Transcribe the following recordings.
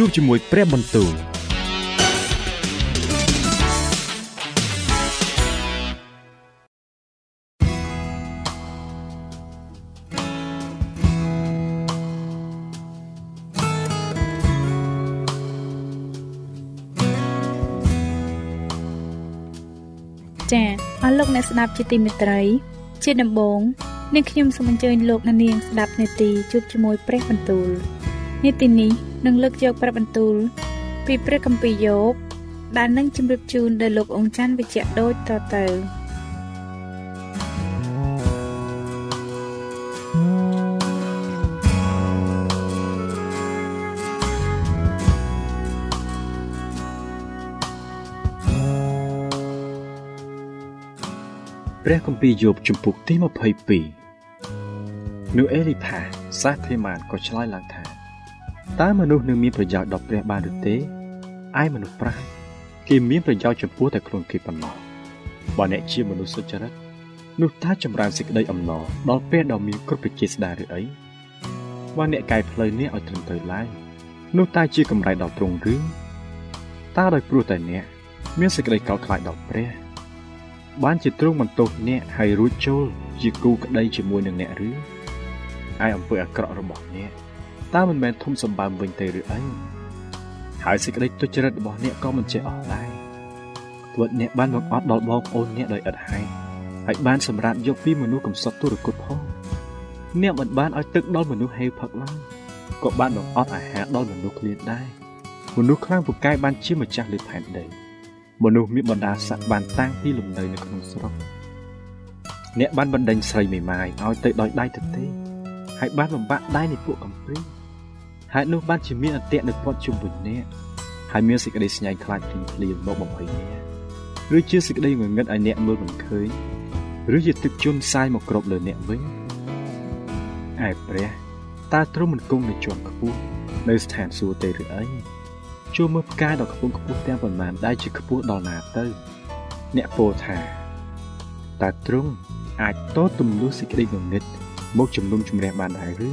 ជួបជាមួយព្រះបន្ទូលចា៎អស់លោកអ្នកស្ដាប់ជាទីមេត្រី ជាដំបូងនាងខ្ញុំសូមអញ្ជើញលោកអ្នកនាងស្ដាប់នេតិជួបជាមួយព្រះបន្ទូលនេតិនេះ នឹងលើកយកព្រះបន្ទូល ពីព្រះគម្ពីរយោបដែលនឹងជម្រាបជូនដល់លោកអង្ចាន់វិជ្ជៈដូចតទៅព្រះគម្ពីរយោបជំពូកទី22នោះអេលីផាសាសធីម៉ានក៏ឆ្លើយឡើងថា តើមនុស្សនឹងមានប្រយោជន៍ដល់ព្រះបានឬទេឯមនុស្សប្រាជ្ញគេមានប្រយោជន៍ចំពោះតែខ្លួនគេប៉ុណ្ណោះបើអ្នកជាមនុស្សសុចរិតនោះតើចម្រើនសេចក្តីអំណរដល់ពេលដ៏មានគ្រប់វិជាស្ដារឬអីបើអ្នកកែផ្លូវនេះឲ្យត្រឹមត្រូវឡើយនោះតើជាកម្រៃដល់ទ្រង់ឬតើដោយព្រោះតែអ្នកមានសេចក្តីកោតខ្លាចដល់ព្រះ បានជាទ្រង់បន្ទោសអ្នកហើយរួចចូលជាគូក្តីជាមួយនឹងអ្នកឬឯអំពើអាក្រក់របស់អ្នក តើមិនមែនធំសម្បើមវិញទេឬអីហើយសេចក្តីទុច្ចរិតរបស់អ្នកក៏មិនចេះអស់ដែរទោះអ្នកបានបង្អត់ដល់បងប្អូនអ្នកដោយឥតហេតុហើយបានសម្រាប់យកពីមនុស្សកំសត់ទុរគតផងអ្នកមិនបានឲ្យទឹកដល់មនុស្សហេវផឹកឡើយក៏បានបង្អត់អាហារដល់មនុស្សឃ្លានដែរមនុស្សខ្លាំងពូកែបានជាម្ចាស់លើផែនដីមនុស្សមានបណ្ដាស័ក្តិបានតាំងពីលំនៅនៅក្នុងស្រុកអ្នកបានបណ្ដេញស្រីមេម៉ាយឲ្យទៅដោយដៃទទេហើយបានបំបាក់ដៃនៃពួកកំព្រី ហើយនោះបានជាមានអន្ទាក់នៅព័ទ្ធជុំវិញអ្នកហើយមានសេចក្តីស្ញាញ់ខ្លាចភ្លាមភ្លាមមកបំភ័យអ្នកឬជាសេចក្តីងងឹតឲ្យអ្នកមើលមិនឃើញឬជាទឹកជន់សាយមកគ្របលើអ្នកវិញឯព្រះតើទ្រង់មិនគង់នៅជាន់ខ្ពស់នៅស្ថានសួគ៌ទេឬអីជួមើលផ្កាយដ៏ខ្ពង់ខ្ពស់ទាំងប៉ុន្មានដែលជាខ្ពស់ដល់ណាទៅ អ្នកពោលថាតើទ្រង់អាចតទម្លុះសេចក្តីងងឹតមកជំនុំជម្រះបានដែរឬ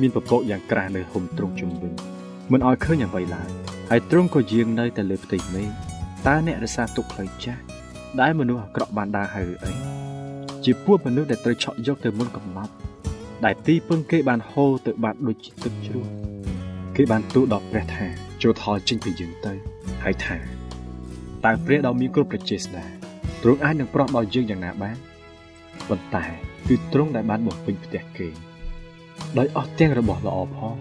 មានពពកយ៉ាងក្រាស់នៅហុំទ្រង់ជំវិញមិនឲ្យឃើញអ្វីឡើយហើយទ្រង់ក៏យាងនៅតែលើផ្ទៃមេឃតើអ្នករសាទុកផ្លូវចាស់ដែលមនុស្សអាក្រក់បានដើរហើយឬអីជាពួកមនុស្សដែលត្រូវឆក់យកទៅមុនកំណត់ដែលទីពឹងគេបានហូរទៅបាត់ដូចជាទឹកជ្រោះគេបានទូលដល់ព្រះថាចូលថយចេញពីយើងទៅហើយថាតើព្រះដ៏មានគ្រប់ប្រជាស្ដាទ្រង់អាចនឹងប្រោះដល់យើងយ៉ាងណាបានប៉ុន្តែគឺទ្រង់ដែលបានបំពេញផ្ទះគេ ដោយអស់ទាំងរបស់ល្អផង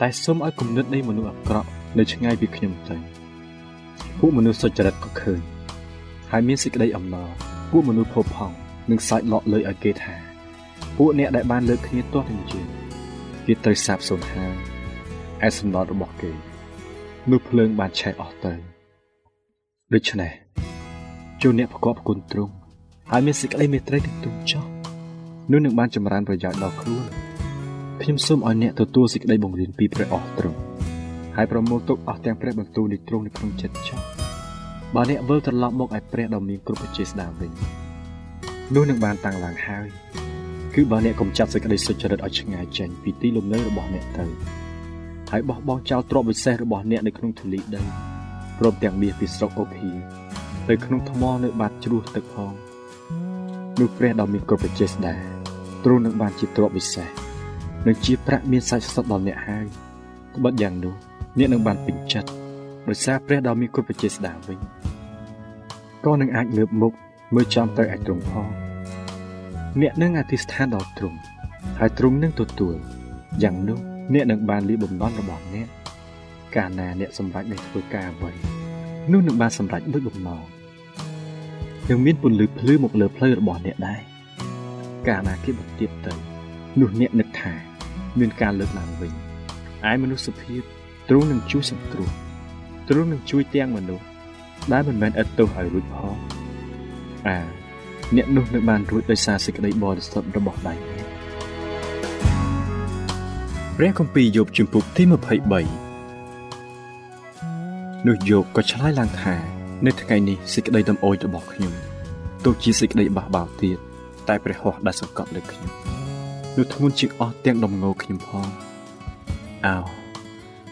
តែសូមឲ្យគំនិតនៃមនុស្សអាក្រក់នៅឆ្ងាយពីខ្ញុំទៅពួកមនុស្សសុចរិតក៏ឃើញហើយមានសេចក្តីអំណរពួកមនុស្សផោផង់នឹងសាច់លក់លើឲ្យគេថា ពួកអ្នកដែលបានលើកគ្នាទាស់នឹងយើងគេត្រូវសាបសូន្យហើយឯសំណត់របស់គេនោះភ្លើងបានឆេះអស់ទៅដូច្នេះចូលអ្នកប្រកបគុណទ្រង់ហើយមានសេចក្តីមេត្រីនឹងទ្រង់ចោះ នោះនឹងបានចម្រើនប្រយោជន៍ដល់ខ្លួនខ្ញុំសូមឲ្យអ្នកទទួលសេចក្តីបង្រៀនពីព្រះអស់ទ្រង់ហើយប្រមូលទុកអស់ទាំងព្រះបន្ទូលនៃទ្រង់នៅក្នុងចិត្តចោះបើអ្នកវិលត្រឡប់មកឯព្រះដ៏មានគ្រប់ជាស្ដាវិញនោះនឹងបានតាំងឡើងហើយគឺបើអ្នកកុំចាប់សេចក្តីសុចរិតឲ្យឆ្ងាយចេញពីទីលំនៅរបស់អ្នកទៅហើយបោះបង់ចោលទ្រព្យវិសេសរបស់អ្នកនៅក្នុងធូលីដីព្រមទាំងមាសពីស្រុកអូភីទៅក្នុងថ្មនៅបាតជ្រោះទឹកផង នោះព្រះដ៏មានគ្រប់ប្រជាស្ដាទ្រង់នឹងបានជាទ្រព្យវិសេសនិងជាប្រាក់មានសាច់សុទ្ធដល់អ្នកហើយត្បិតយ៉ាងនោះអ្នកនឹងបានពេញចិត្តដោយសារព្រះដ៏មានគុណបជាស្ដាវិញក៏នឹងអាចងើបមុខមើលចំទៅឯទ្រង់ផងអ្នកនឹងអធិស្ឋានដល់ទ្រង់ហើយទ្រង់នឹងទទួលយ៉ាងនោះអ្នកនឹងបានលីបំណន់របស់អ្នកកាលណាអ្នកសម្រេចនឹងធ្វើការអ្វីនោះនឹងបានសម្រេចដូចបំណង នឹងមានពន្លឺភ្លឺមកលើផ្លូវរបស់អ្នកដែរកាលណាគេបន្ទាបទៅនោះអ្នកនឹកថា មានការលើកឡើងវិញឯមនុស្សភាពទ្រង់នឹងជួយសង្គ្រោះទ្រង់នឹងជួយទាំងមនុស្សដែលមិនមែនឥតទោសឲ្យរួចផងអាអ្នកនោះនឹងបានរួចដោយសារសេចក្តីបរិសុទ្ធរបស់ដៃព្រះគម្ពីរយោបជំពូកទី23នោះយោបក៏ឆ្លើយឡើងថា នៅថ្ងៃនេះសេចក្តីដំអូចរបស់ខ្ញុំទោះជាសេចក្តីបះបោរទៀតតែព្រះហស្ថដែលសង្កត់លើខ្ញុំនោះធ្ងន់ជាងអស់ទាំងដំងោខ្ញុំផងអោ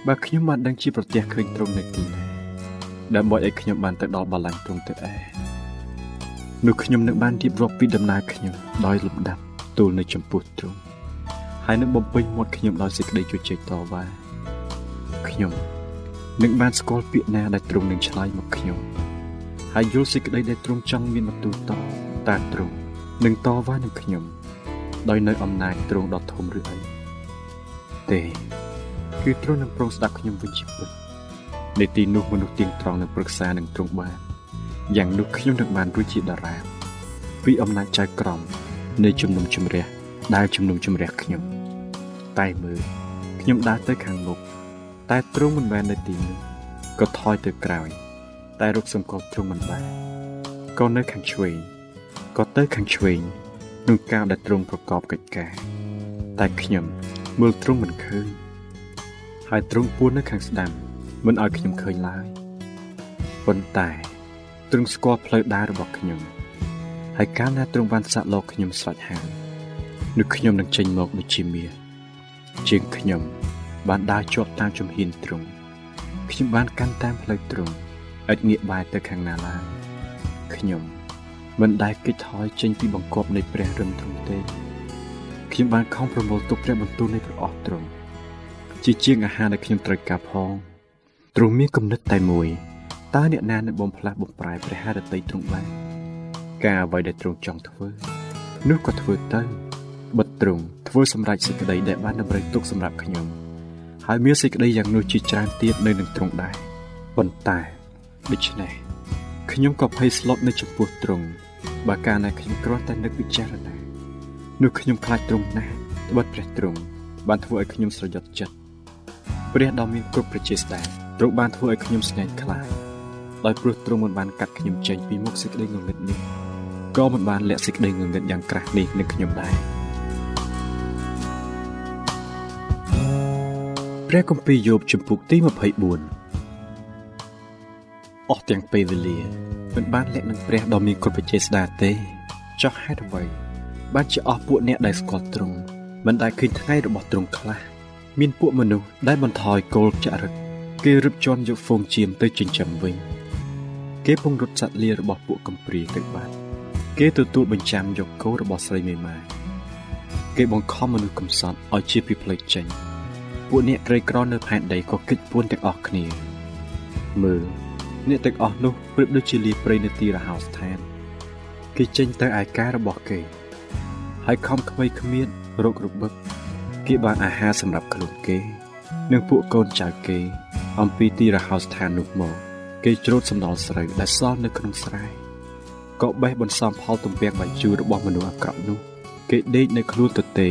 បើខ្ញុំបានដឹងជាប្រទះឃើញត្រង់នៅទីណាដើម្បីឲ្យខ្ញុំបានទៅដល់បល្ល័ង្កទ្រង់ទៅឯនោះខ្ញុំនឹងបានរៀបរាប់ពីដំណើរខ្ញុំដោយលំដាប់ទូលនៅចំពោះទ្រង់ហើយនឹងបំពេញមាត់ខ្ញុំដោយសេចក្តីជជែកតវ៉ាខ្ញុំនឹងបានស្គាល់ពាក្យណាដែលទ្រង់នឹងឆ្លើយមកខ្ញុំ ហើយយល់សេចក្តីដែលទ្រង់ចង់មានបន្ទូលតតាទ្រង់នឹងតវ៉ានឹងខ្ញុំដោយនៅអំណាចទ្រង់ដ៏ធំឬអីទេគឺទ្រង់នឹងប្រងស្ដាប់ខ្ញុំវិញជាពិតនៅទីនោះមនុស្សទៀងត្រង់នឹងប្រឹក្សានឹងទ្រង់បានយ៉ាងនោះខ្ញុំនឹងបានរួចជាតារាពីអំណាចចៅក្រមនៃជំនុំជម្រះដែលជំនុំជម្រះខ្ញុំ តែមើលខ្ញុំដើរទៅខាងមុខតែទ្រង់មិនបាននៅទីនោះក៏ថយទៅក្រោយ តែរកសម្គាល់ទ្រង់មិនបានក៏នៅខាងឆ្វេងក៏ទៅខាងឆ្វេងនឹងកាលដែលទ្រង់ប្រកបកិច្ចការ តែខ្ញុំមើលទ្រង់មិនឃើញហើយទ្រង់ពួននៅខាងស្ដាំមិនឲ្យខ្ញុំឃើញឡើយប៉ុន្តែទ្រង់ស្គាល់ផ្លូវដើររបស់ខ្ញុំហើយកាលណាទ្រង់បានសាក់លោកខ្ញុំស្រេចហើយនោះខ្ញុំនឹងចេញមកដូចជាមាសជាងខ្ញុំបានដើរជាប់តាមជំហានទ្រង់ខ្ញុំបានកាន់តាមផ្លូវទ្រង់ ឥតងាកបែរទៅខាងណាឡើយខ្ញុំមិនដែលគេចថយចេញពីបង្គាប់នៃព្រះរឹមទ្រង់ទេខ្ញុំបានខំប្រមូលទុកព្រះបន្ទូលនៃព្រះអស់ទ្រង់ជាជាងអាហារដែលខ្ញុំត្រូវការផងទ្រង់មានគំនិតតែមួយតើអ្នកណានឹងបំផ្លាស់បំប្រែព្រះハរតីទ្រង់បានការអ្វីដែលទ្រង់ចង់ធ្វើនោះក៏ធ្វើទៅបិទទ្រង់ធ្វើសម្រេចសេចក្តីដែលបានតម្រូវទុកសម្រាប់ខ្ញុំហើយមានសេចក្តីយ៉ាងនោះជាច្រើនទៀតនៅនឹងទ្រង់ដែរប៉ុន្តែ ដូច្នេះខ្ញុំក៏ភ័យស្លុតនៅចំពោះទ្រង់បើកាលណាខ្ញុំគ្រាន់តែនឹកពិចារណានោះខ្ញុំខ្លាចទ្រង់ណាស់ត្បិតព្រះទ្រង់បានធ្វើឲ្យខ្ញុំស្រយុតចិត្តព្រះដ៏មានគ្រប់ប្រជាស្ដាទ្រង់បានធ្វើឲ្យខ្ញុំស្ងែងខ្លាចដោយព្រោះទ្រង់មិនបានកាត់ខ្ញុំចេញពីមុខសេចក្តីងងឹតនេះក៏មិនបានលាក់សេចក្តីងងឹតយ៉ាងក្រាស់នេះនឹងខ្ញុំដែរព្រះគម្ពីរយោបជំពូកទី24 អស់ទាំងពេលវេលាមិនបានលាក់នឹងព្រះដ៏មានគ្រប់វិជ័យស្ដាទេចោះហេតុអ្វីបានជាអស់ពួកអ្នកដែលស្គាល់ទ្រង់មិនដែលឃើញថ្ងៃរបស់ទ្រង់ខ្លះមានពួកមនុស្សដែលបន្ថយគោលចរិតគេរឹបជន់យកហ្វូងជៀមទៅចិញ្ចឹមវិញ គេពង្រត់សត្វលារបស់ពួកកំព្រាទៅបាត់គេទទួលបញ្ចាំយកគោរបស់ស្រីមេម៉ាគេបង្ខំមនុស្សកំសត់ឲ្យជាពីផ្លេចចេញ ពួកអ្នកក្រីក្រនៅផែនដីក៏គិតពួនទាំងអស់គ្នាមើល អ្នកទាំងអស់នោះប្រៀបដូចជាលីព្រៃនៅទីរហោស្ថាន គេចេញទៅឯការរបស់គេ ហើយខំខ្វៃគ្មានរោគរបឹកគេបានអាហារសម្រាប់ខ្លួនគេ និងពួកកូនចៅគេ អំពីទីរហោស្ថាននោះមកគេច្រូតសំណល់ស្រូវដែលសល់នៅក្នុងស្រែក៏បេះបន្សំផលទំពាំងបាយជូររបស់មនុស្សអាក្រក់នោះ គេដេកនៅខ្លួនទទេ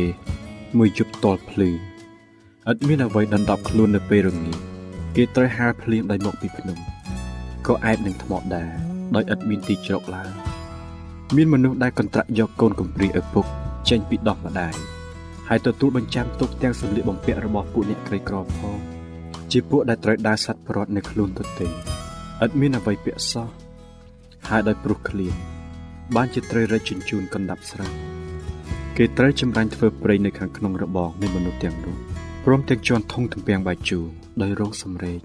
មួយយប់តលភ្លឺឥតមានអ្វីដណ្ដប់ខ្លួននៅពេលរងាគេត្រូវហាលភ្លៀងដោយមកពីភ្នំ ក៏អែបនឹងថ្មដាដោយឥតមានទីជ្រកឡើយមានមនុស្សដែលកន្ត្រាក់យកកូនកំព្រាឪពុកចេញពីដោះម្ដាយហើយទទួលបញ្ចាំទុកទាំងសម្លៀកបំពាក់របស់ពួកអ្នកក្រីក្រផងជាពួកដែលត្រូវដើរសັດប្រត់នៅខ្លួនទទេឥតមានអ្វីពាក់សោះហើយដោយព្រោះឃ្លានបានជាត្រូវរែកជញ្ជូនកណ្ដាប់ស្រាប់គេត្រូវចម្រាញ់ធ្វើព្រៃនៅខាងក្នុងរបងនៃមនុស្សទាំងនោះព្រមទាំងជន់ធុងទំពាំងបាយជូរដោយរោគសម្រេច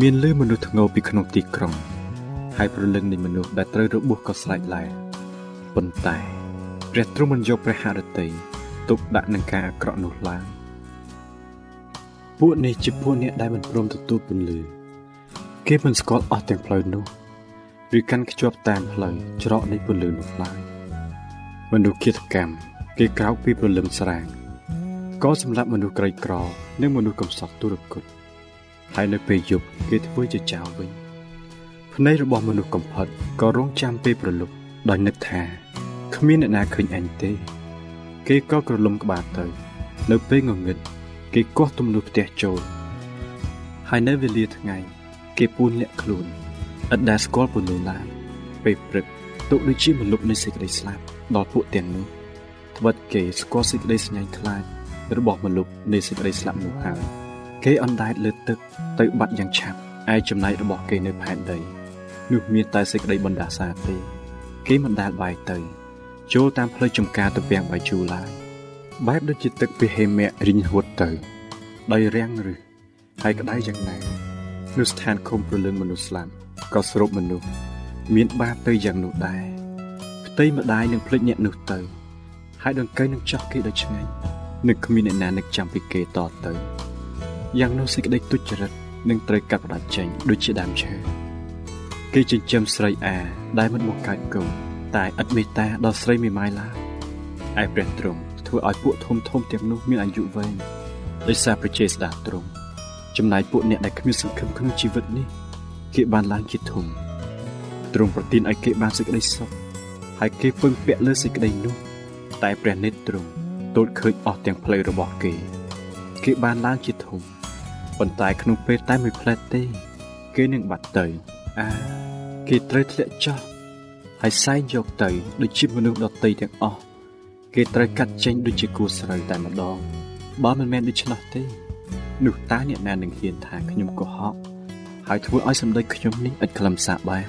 មានលឺមនុស្សធ្ងោពីក្នុងទីក្រុង ហើយប្រលឹងនៃមនុស្សដែលត្រូវរបួសក៏ស្រែកឡែប៉ុន្តែព្រះទ្រង់មិនយកព្រះハរតីទុកដាក់នឹងការអាក្រក់នោះឡើយពួកនេះជាពួកអ្នកដែលមិនព្រមទទួលពន្លឺគេមិនស្គាល់អស់ទាំងផ្លូវនោះឬកាន់ខ្ជាប់តាមផ្លូវច្រកនៃពន្លឺនោះឡើយមនុស្សគិតកម្មគេក្រោកពីព្រលឹមស្រាងក៏សម្រាប់មនុស្សក្រីក្រ និងមនុស្សកំសត់ទុរគត ហើយនៅពេលយប់គេធ្វើជាចោលវិញភ្នែករបស់មនុស្សកំផិតក៏រងចាំពេលប្រលប់ដោយនឹកថាគ្មានអ្នកណាឃើញអញទេ គេក៏ក្រឡុំក្បាលទៅ នៅពេលងងឹតគេកោះទំនួលផ្ទះចូលហើយនៅវេលាថ្ងៃ គេពូនលាក់ខ្លួនឥតដែលស្គាល់ពន្លឺឡើយពេលព្រឹកទុកដូចជាមលុបនៃសេចក្តីស្លាប់ដល់ពួកទាំងនោះត្បិតគេស្គាល់សេចក្តីស្ញាញ់ខ្លាចរបស់មលុបនៃសេចក្តីស្លាប់នោះហើយ គេអណ្ដែតលើទឹកទៅបាត់យ៉ាងឆាប់ឯចំណែករបស់គេនៅផែនដីនោះមានតែសេចក្តីបណ្ដាសាទេ គេមិនដែលបាយទៅ ចូលតាមផ្លូវចំការទៅពាំងបាយជូរឡើយបែបដូចជាទឹកពីហេមៈរិញហួតទៅដោយរាំងឬហើយក្តៅយ៉ាងណានោះស្ថានឃុំព្រលឹងមនុស្សស្លាប់ក៏ស្រូបមនុស្សមានបាបទៅយ៉ាងនោះដែរផ្ទៃម្ដាយនឹងភ្លេចអ្នកនោះទៅ ហើយដង្កូវនឹងចោះគេដោយឆ្ងាញ់នឹកគ្មានអ្នកណានឹកចាំពីគេតទៅ យ៉ាងនោះសេចក្តីទុច្ចរិតនឹងត្រូវកាត់ផ្តាច់ចេញដូចជាដើមឈើគេចិញ្ចឹមស្រីអាដែលមិនបង្កើតកូនតែឥតមេត្តាដល់ស្រីមេម៉ាយឡើយឯព្រះទ្រង់ធ្វើឲ្យពួកធំធំទាំងនោះមានអាយុវែងដោយសារប្រជាស្ដាទ្រង់ចំណែកពួកអ្នកដែលគ្មានសង្ឃឹមក្នុងជីវិតនេះគេបានឡើងជាធំទ្រង់ប្រទានឲ្យគេបានសេចក្តីសុខហើយគេពឹងពាក់លើសេចក្តីនោះ តែព្រះនេតទ្រង់ទតឃើញអស់ទាំងផ្លូវរបស់គេ គេបានឡើងជាធំ ប៉ុន្តែក្នុងពេលតែមួយផ្លែតទេ គេនឹងបាត់ទៅអាគេត្រូវធ្លាក់ចុះហើយសែងយកទៅដូចជាមនុស្សដតីទាំងអស់គេត្រូវកាត់ចេញដូចជាគួស្រូវតែម្ដងបើមិនមែនដូច្នោះទេនោះតើអ្នកណានឹងហ៊ានថាខ្ញុំកុហកហើយធ្វើឲ្យសម្ដេចខ្ញុំនេះឥតខ្លឹមសារបាន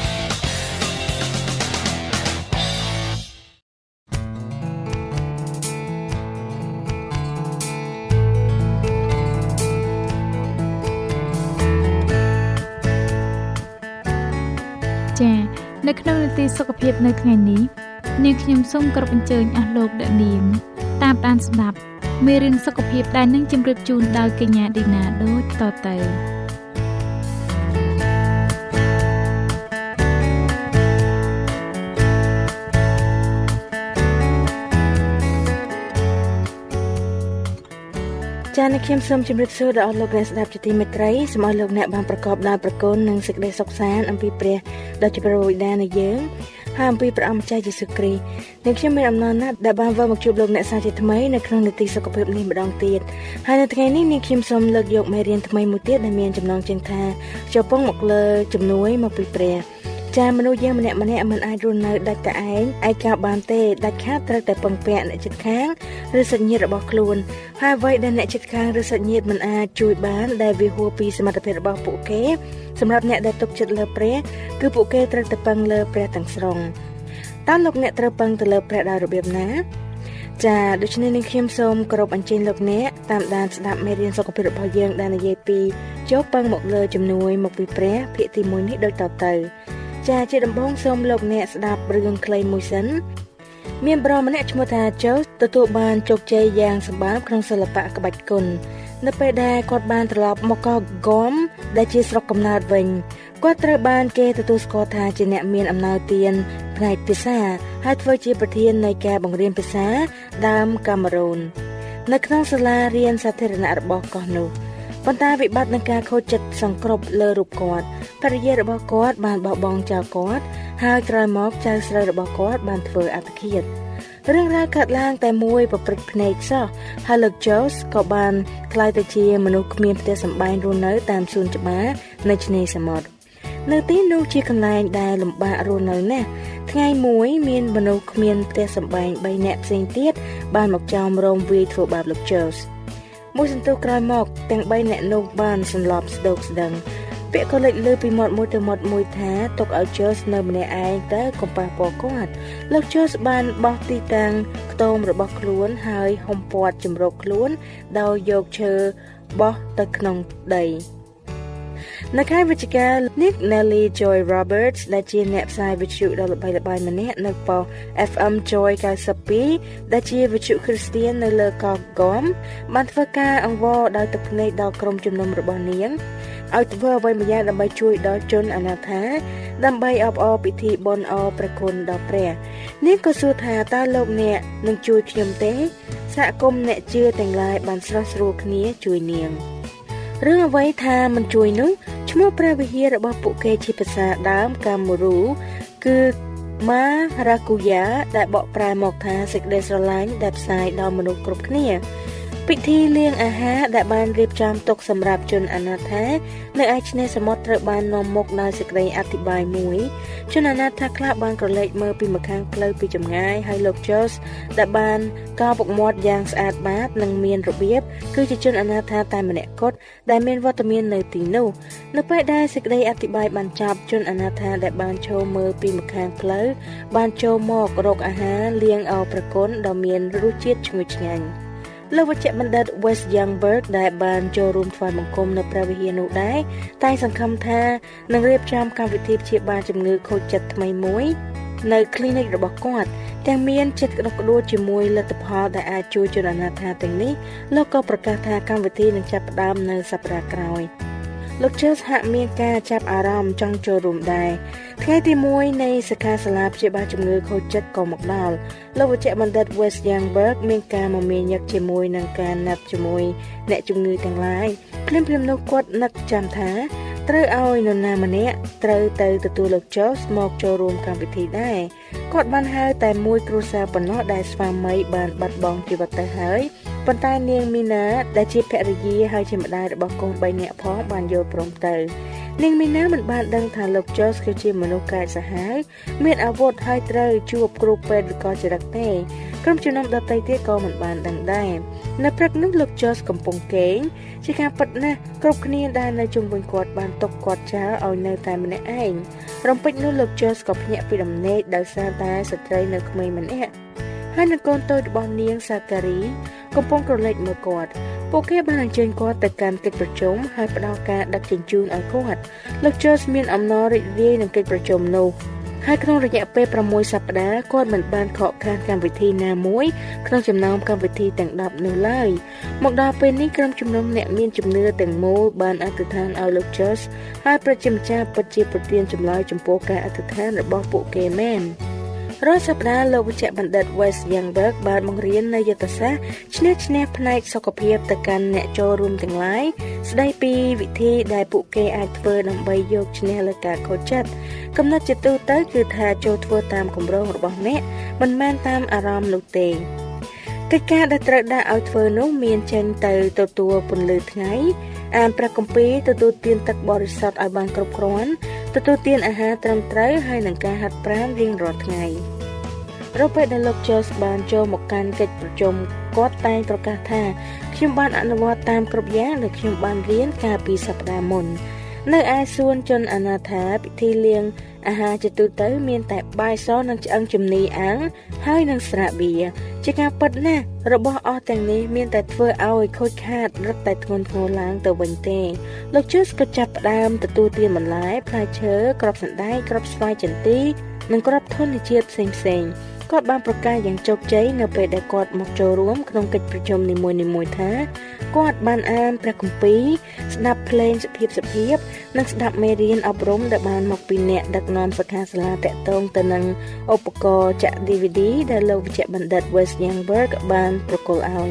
តិសុខភាពនៅថ្ងៃនេះនាងខ្ញុំសូមគោរពអញ្ជើញអស់លោកអ្នកនាងតាមដានស្ដាប់មេរៀនសុខភាពដែលនឹងជម្រាបជូនដោយកញ្ញាឌីណាដូចតទៅចា៎ខ្ញុំសូមជម្រាបសួរដល់អស់លោកអ្នកស្ដាប់ជាទីមេត្រីសូមឲ្យលោកអ្នកបានប្រកបដោយប្រគុណនិងសេចក្តីសុខសាន្តអំពីព្រះដ៏ជាព្រះវិដានៃយើង ហើយអំពីព្រះអម្ចាស់យេស៊ូវគ្រីស្ទនិងខ្ញុំមានអំណរណាស់ដែលបានវិលមកជួបលោកអ្នកសាជាថ្មីនៅក្នុងនីតិសុខភាពនេះម្ដងទៀតហើយនៅថ្ងៃនេះនាងខ្ញុំសូមលើកយកមេរៀនថ្មីមួយទៀតដែលមានចំណងជើងថាជប៉ុងមកលើជំនួយមកពីព្រះ ចាមនុស្សយើងម្នាក់ម្នាក់មិនអាចរស់នៅដាច់តែឯងឯកោបានទេដាច់ខាតត្រូវតែពឹងពាក់អ្នកជិតខាងឬសាច់ញាតិរបស់ខ្លួនហើយអ្វីដែលអ្នកជិតខាងឬសាច់ញាតិមិនអាចជួយបានដែលវាហួសពីសមត្ថភាពរបស់ពួកគេសម្រាប់អ្នកដែលទុកចិត្តលើព្រះគឺពួកគេត្រូវតែពឹងលើព្រះទាំងស្រុងតើលោកអ្នកត្រូវពឹងទៅលើព្រះដោយរបៀបណាចាដូច្នេះនាងខ្ញុំសូមគោរពអញ្ជើញលោកអ្នកតាមដានស្ដាប់មេរៀនសុខភាពរបស់យើងដែលនិយាយពីចូលពឹងមកលើជំនួយមកពីព្រះភាគទី1នេះដូចតទៅ ចាជាដំបូងសូមលោកអ្នកស្ដាប់រឿងខ្លីមួយសិនមានប្រុសម្នាក់ឈ្មោះថាជូសទទួលបានជោគជ័យយ៉ាងសម្បើមក្នុងសិល្បៈក្បាច់គុននៅពេលដែលគាត់បានត្រឡប់មកកោះហ្គមដែលជាស្រុកកំណើតវិញគាត់ត្រូវបានគេទទួលស្គាល់ថាជាអ្នកមានអំណោយទានផ្នែកភាសាហើយធ្វើជាប្រធាននៃការបង្រៀនភាសាដើមកាមេរូននៅក្នុងសាលារៀនសាធារណៈរបស់កោះនោះ ប៉ុន្តែវិបត្តិនឹងការខូចចិត្តសង្គ្រប់លើរូបគាត់ភរិយារបស់គាត់បានបោះបង់ចោលគាត់ហើយក្រោយមកចៅស្រីរបស់គាត់បានធ្វើអត្តឃាតរឿងរ៉ាវកើតឡើងតែមួយប្រព្រឹត្តភ្នែកសោះហើយលោក Jones ក៏បានក្លាយទៅជាមនុស្សគ្មានផ្ទះសម្បែងរស់នៅតាមសួនច្បារនៅឆ្នេរសមុទ្រនៅទីនោះជាកន្លែងដែលលំបាករស់នៅណាស់ថ្ងៃមួយមានមនុស្សគ្មានផ្ទះសម្បែង3នាក់ផ្សេងទៀតបានមកចោមរោមវាយធ្វើបាបលោក Jones មួយសន្ទុះក្រោយមក ទាំង3នាក់នោះបានសន្លប់ស្ដោកស្ដឹងពាក្យក៏លេចលើពីមាត់មួយទៅមាត់មួយថាទុកឲ្យ Jones នៅម្នាក់ឯងទៅកុំប៉ះពាល់គាត់លោក Jones បានបោះទីតាំងខ្ទមរបស់ខ្លួនហើយហុំព័ទ្ធជំរកខ្លួន ដោយយកឈើបោះទៅក្នុងដី នៅខែវិច្ឆិកា Nick Nelly Joy Roberts ដែលជាអ្នកផ្សាយវិទ្យុដ៏ល្បីល្បាញម្នាក់នៅប៉ុស FM Joy 92ដែលជាវិទ្យុគ្រីស្ទៀននៅលើកោះហ្គមបានធ្វើការអង្វរដោយទឹកភ្នែកដល់ក្រុមជំនុំរបស់នាងឲ្យធ្វើអ្វីម្យ៉ាងដើម្បីជួយដល់ជនអនាថាដើម្បីអបអរពិធីបុណ្យអរព្រះគុណដល់ព្រះ នាងក៏សួរថាតើលោកអ្នកនឹងជួយខ្ញុំទេសហគមន៍អ្នកជឿទាំងឡាយបានស្រស់ស្រួលគ្នាជួយនាង រឿងអ្វីថាមិនជួយនោះឈ្មោះព្រះវិហាររបស់ពួកគេជាភាសាដើមកាមរូគឺម៉ារ៉ាគូយ៉ាដែលបកប្រែមកថាសេចក្តីស្រឡាញ់ដែលផ្សាយដល់មនុស្សគ្រប់គ្នា ពិធីលាងអាហារដែលបានរៀបចំទុកសម្រាប់ជនអនាថានៅឯឆ្នេរសមុទ្រត្រូវបាននាំមុខដោយសេចក្តីអធិប្បាយមួយជនអនាថាខ្លះបានក្រឡេកមើលពីម្ខាងផ្លូវពីចម្ងាយហើយលោក Jones ដែលបានកោពុកមាត់យ៉ាងស្អាតបាតនិងមានរបៀបគឺជាជនអនាថាតែម្នាក់គត់ដែលមានវត្តមាននៅទីនោះនៅពេលដែលសេចក្តីអធិប្បាយបានចប់ជនអនាថាដែលបានចូលមើលពីម្ខាងផ្លូវបានចូលមករកអាហារលាងអោប្រគុណដ៏មានរសជាតិឈ្ងុយឆ្ងាញ់ លោកវេជ្ជបណ្ឌិត West Youngberg ដែលបានចូលរួមថ្វាយបង្គំនៅព្រះវិហារនោះដែរតែសង្ឃឹមថានឹងរៀបចំកម្មវិធីព្យាបាលជំងឺខូចចិត្តថ្មីមួយនៅ clinic របស់គាត់ទាំងមានចិត្តក្តុកក្តួលជាមួយលទ្ធផលដែលអាចជួយជនអនាថាទាំងនេះលោកក៏ប្រកាសថាកម្មវិធីនឹងចាប់ផ្ដើមនៅសប្តាហ៍ក្រោយ លោក Charles ហាក់មានការចាប់អារម្មណ៍ចង់ចូលរួមដែរថ្ងៃទី1នៃសិក្ខាសាលាព្យាបាលជំងឺខូចចិត្តក៏មកដល់លោកវេជ្ជបណ្ឌិត West Youngberg មានការមមាញឹកជាមួយនឹងការណាត់ជាមួយអ្នកជំងឺទាំងឡាយភ្លាមៗនោះគាត់នឹកចាំថាត្រូវឲ្យនរណាម្នាក់ត្រូវទៅទទួលលោក Jones មកចូលរួមកម្មវិធីដែរគាត់បានហៅតែមួយគ្រួសារប៉ុណ្ណោះដែលស្វាមីបានបាត់បង់ជីវិតទៅហើយ ប៉ុន្តែនាងមីណាដែលជាភរិយាហើយជាម្ដាយរបស់កូន3នាក់ផងបានយល់ព្រមទៅនាងមីណាមិនបានដឹងថាលោក Jones គឺជាមនុស្សកាចសាហាវមានអាវុធហើយត្រូវជួបគ្រូពេទ្យឬក៏ចរិតទេក្រុមជំនុំដតីទៀតក៏មិនបានដឹងដែរនៅព្រឹកនោះលោក Jones កំពុងគេងជាការពិតណាស់គ្រប់គ្នាដែលនៅជុំវិញគាត់បានຕົកគាត់ចោលឲ្យនៅតែម្នាក់ឯងរំពេចនោះលោក Jones ក៏ភ្ញាក់ពីដំណេកដោយសារតែស្ត្រីនៅក្មេងម្នាក់ ហើយនឹងកូនតូចរបស់នាងសាការីកំពុងក្រឡេកមើលគាត់ពួកគេបានអញ្ជើញគាត់ទៅកាន់កិច្ចប្រជុំហើយផ្ដល់ការដឹកជញ្ជូនឲ្យគាត់លោក Jones មានអំណររីករាយនឹងកិច្ចប្រជុំនោះហើយក្នុងរយៈពេល6សប្តាហ៍គាត់មិនបានខកខានកម្មវិធីណាមួយក្នុងចំណោមកម្មវិធីទាំង10នោះឡើយមកដល់ពេលនេះក្រុមជំនុំអ្នកមានជំនឿទាំងមូលបានអធិដ្ឋានឲ្យលោក Jones ហើយប្រជាម្ចាស់ពិតជាប្រទានចម្លើយចំពោះការអធិដ្ឋានរបស់ពួកគេមែន។ រាល់សប្តាហ៍លោកវិជ្ជបណ្ឌិត West Youngberg បានបង្រៀននៅយុទ្ធសាស្ត្រឈ្នះឈ្នះផ្នែកសុខភាពទៅកាន់អ្នកចូលរួមទាំងឡាយស្ដីពីវិធីដែលពួកគេអាចធ្វើដើម្បីយកឈ្នះលើការខូចចិត្តកំណត់ជាទូទៅគឺថាចូលធ្វើតាមគម្រោងរបស់អ្នកមិនមែនតាមអារម្មណ៍នោះទេ កិច្ចការដែលត្រូវដាក់ឲ្យធ្វើនោះមានចេញទៅទទួលពន្លឺថ្ងៃអានព្រះគម្ពីរទទួលទានទឹកបរិសុទ្ធឲ្យបានគ្រប់គ្រាន់ទទួលទានអាហារត្រឹមត្រូវហើយនឹងការហាត់ប្រាណរៀងរាល់ថ្ងៃរពេលដែលលោក Jones បានចូលមកកាន់កិច្ចប្រជុំគាត់តែងប្រកាសថាខ្ញុំបានអនុវត្តតាមគ្រប់យ៉ាងដែលខ្ញុំបានរៀនកាលពីសប្តាហ៍មុននៅឯសួនជនអនាថាពិធីលៀងអាហារជាទូទៅ មានតែបាយសនិងឆ្អឹងជំនីអាំងហើយនិងស្រាបៀរ ជាការពិតណាស់របស់អស់ទាំងនេះមានតែធ្វើឲ្យខូចខាតរឹតតែធ្ងន់ធ្ងរឡើងទៅវិញទេលោកជឿសក៏ចាប់ផ្ដើមទទួលទានបន្លែផ្លែឈើក្របសណ្ដែកក្របស្វាយចន្ទីនិងក្របធនជាតិផ្សេងផ្សេង គាត់បានប្រកាសយ៉ាងជោគជ័យនៅពេលដែលគាត់មកចូលរួមក្នុងកិច្ចប្រជុំនីមួយៗថាគាត់បានអានព្រះគម្ពីរស្ដាប់ភ្លេងសុភាពសុភាពនិងស្ដាប់មេរៀនអប់រំដែលបានមកពីអ្នកដឹកនាំសិក្ខាសាលាតាក់ទងទៅនឹងឧបករណ៍ចាក់ DVD ដែលលោកវិជ្ជបណ្ឌិត West Youngberg បានប្រគល់ឲ្យ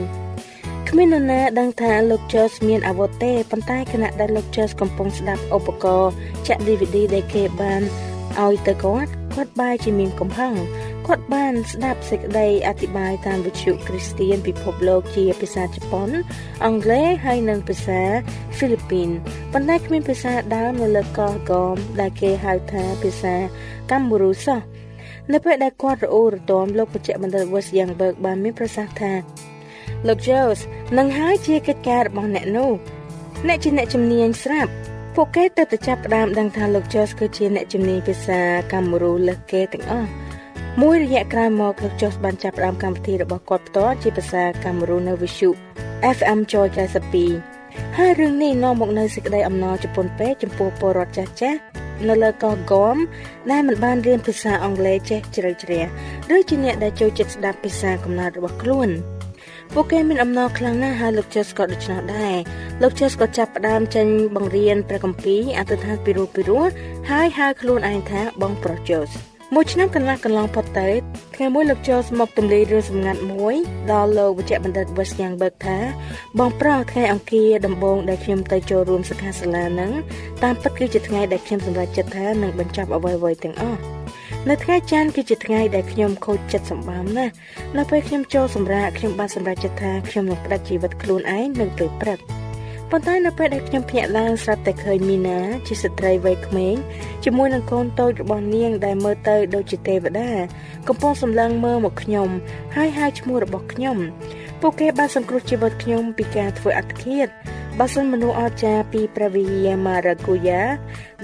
គ្មាននរណាដឹងថាលោក Jones មានអាវុធទេប៉ុន្តែគណៈដែលលោក Jones កំពុងស្ដាប់ឧបករណ៍ចាក់ DVD ដែលគេបានឲ្យទៅគាត់គាត់បែរជាមានកំហឹង គាត់បានស្ដាប់សេចក្តីអធិប្បាយតាមវិទ្យុគ្រីស្ទៀនពិភពលោកជាភាសាជប៉ុន អង់គ្លេសហើយនិងភាសាហ្វីលីពីនប៉ុន្តែគ្មានភាសាដើមនៅលើកោះកមដែលគេហៅថាភាសាកាំបូរូសោះនៅពេលដែលគាត់រអ៊ូរទាំលោកបច្ចៈបណ្ឌិត Wes Youngberg បានមានប្រសាសន៍ថាលោក Jones នឹងហើយជាកិច្ចការរបស់អ្នកនោះអ្នកជាអ្នកជំនាញស្រាប់ពួកគេទៅតែចាប់ផ្ដើមដឹងថាលោក Jones គឺជាអ្នកជំនាញភាសាកាំបូរូលើសគេទាំងអស់ មួយរយៈក្រោយមកលោក Jones បានចាប់ផ្ដើមកម្មវិធីរបស់គាត់ផ្ទាល់ជាភាសាកាំបូរូនៅវិទ្យុ FM Joy 92ហើយរឿងនេះនាំមកនូវសេចក្តីអំណរជប៉ុនពេកចំពោះពលរដ្ឋចាស់ចាស់នៅលើកោះហ្គមដែលមិនបានរៀនភាសាអង់គ្លេសចេះជ្រៅជ្រះឬជាអ្នកដែលចូលចិត្តស្ដាប់ភាសាកំណើតរបស់ខ្លួនពួកគេមានអំណរខ្លាំងណាស់ហើយលោកជេសក៏ដូច្នោះដែរលោកជេសក៏ចាប់ផ្ដើមចេញបង្រៀនព្រះគម្ពីរអធិដ្ឋានពីរោះពីរោះហើយហៅខ្លួនឯងថាបងប្រុសជេស មួយឆ្នាំកន្លះកន្លងផុតទៅថ្ងៃមួយលោកចូលមកទម្លាយរឿងសម្ងាត់មួយដល់លោកវិជ្ជបណ្ឌិត West Youngberg ថាបងប្រុសថ្ងៃអង្គារដំបូងដែលខ្ញុំទៅចូលរួមសិក្ខាសាលានឹងតាមពិតគឺជាថ្ងៃដែលខ្ញុំសម្រេចចិត្តថានឹងបញ្ចប់អ្វីៗទាំងអស់នៅថ្ងៃច័ន្ទគឺជាថ្ងៃដែលខ្ញុំខូចចិត្តសម្បំណាស់នៅពេលខ្ញុំចូលសម្រាកខ្ញុំបានសម្រេចចិត្តថាខ្ញុំនឹងផ្ដាច់ជីវិតខ្លួនឯងនៅពេលព្រឹក ប៉ុន្តែនៅពេលដែលខ្ញុំភ្ញាក់ឡើងស្រាប់តែឃើញមីណាជាស្ត្រីវ័យក្មេងជាមួយនឹងកូនតូចរបស់នាងដែលមើលទៅដូចជាទេវតាកំពុងសម្លឹងមើលមកខ្ញុំហើយហៅឈ្មោះរបស់ខ្ញុំពួកគេបានសង្គ្រោះជីវិតខ្ញុំពីការធ្វើអត្តឃាតបើសិនមនុស្សអស្ចារ្យពីព្រះវិហារម៉ារ៉ាគូយ៉ា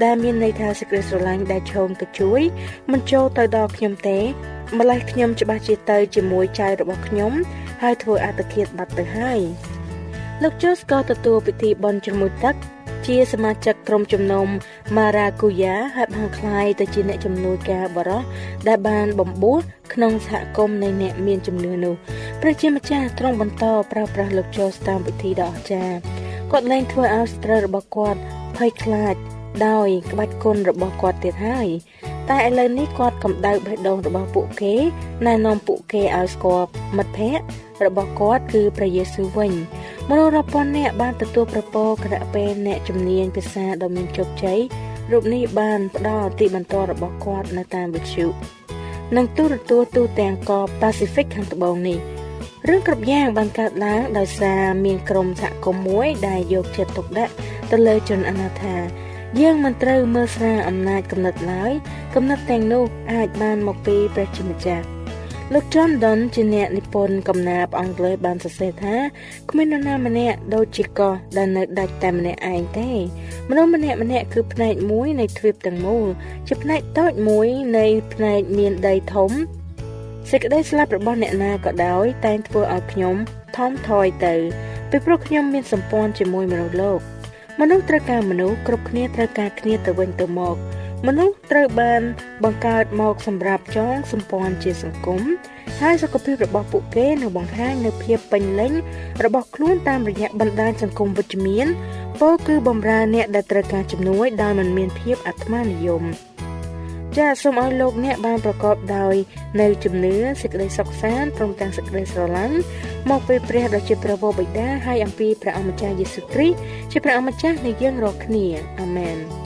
ដែលមានន័យថាសេចក្តីស្រឡាញ់ដែលឈោងទៅជួយមិនចូលទៅដល់ខ្ញុំទេម្លេះខ្ញុំច្បាស់ជាទៅជាមួយចៅរបស់ខ្ញុំហើយធ្វើអត្តឃាតបាត់ទៅហើយ លោកជូសក៏ទទួលពិធីបន់ជ្រមុជទឹក ជាសមាជិកក្រុមជំនុំម៉ារ៉ាគូយ៉ាហើយបានក្លាយទៅជាអ្នកជំនួយការបរោះដែលបានបំពោះក្នុងសហគមន៍នៃអ្នកមានជំនឿនោះប្រជាម្ចាស់ទ្រង់បន្តប្រើប្រាស់លោកជូសតាមពិធីដ៏អស្ចារ្យគាត់លែងធ្វើឲ្យស្ត្រីរបស់គាត់ភ័យខ្លាចដោយក្បាច់គុណរបស់គាត់ទៀតហើយតែឥឡូវនេះគាត់កម្ដៅបេះដូងរបស់ពួកគេណែនាំពួកគេឲ្យស្គាល់មិត្តភ័ក្តិ របស់គាត់គឺព្រះយេស៊ូវវិញមនុស្សរាប់ពាន់នាក់បានទទួលប្រពោគណៈពេលអ្នកជំនាញភាសាដ៏មានជោគជ័យរូបនេះបានផ្ដល់ទីបន្ទាល់របស់គាត់នៅតាមវិទ្យុនិងទូរទស្សន៍ទូទាំងកោ Pacific ខាងត្បូងនេះរឿងគ្រប់យ៉ាងបានកើតឡើងដោយសារមានក្រុមសហគមន៍មួយដែលយកចិត្តទុកដាក់ទៅលើជនអនាថាយើងមិនត្រូវមើលស្រាលអំណាចកំណត់ឡើយកំណត់ទាំងនោះអាចបានមកពីព្រះជាម្ចាស់ លោក John Donne ជាអ្នកនិពន្ធកំណាព្យអង់គ្លេសបានសរសេរថាគ្មាននរណាម្នាក់ដូចជាកោះដែលនៅដាច់តែម្នាក់ឯងទេមនុស្សម្នាក់ម្នាក់គឺផ្នែកមួយនៃទ្វីបទាំងមូលជាផ្នែកតូចមួយនៃផ្នែកមានដីធំសេចក្តីស្លាប់របស់អ្នកណាក៏ដោយតែងធ្វើឲ្យខ្ញុំថមថយទៅពីព្រោះខ្ញុំមានសម្ព័ន្ធជាមួយមនុស្សលោកមនុស្សត្រូវការមនុស្សគ្រប់គ្នាត្រូវការគ្នាទៅវិញទៅមក មនុស្សត្រូវបានបង្កើតមកសម្រាប់ចងសម្ព័ន្ធជាសង្គមហើយសុខភាពរបស់ពួកគេនឹងបង្ហាញនូវភាពពេញលេញរបស់ខ្លួនតាមរយៈបណ្ដាញសង្គមវិជ្ជមានពោលគឺបំរើអ្នកដែលត្រូវការជំនួយដោយមិនមានភាពអាត្មានិយមចាសសូមឲ្យលោកអ្នកបានប្រកបដោយ នៅជំនឿសេចក្តីសុខសាន្តព្រមទាំងសេចក្តីស្រឡាញ់មកពីព្រះដ៏ជាព្រះវរបិតាហើយអំពីព្រះអម្ចាស់យេស៊ូវគ្រីស្ទជាព្រះអម្ចាស់នៃយើងរាល់គ្នាអាមែន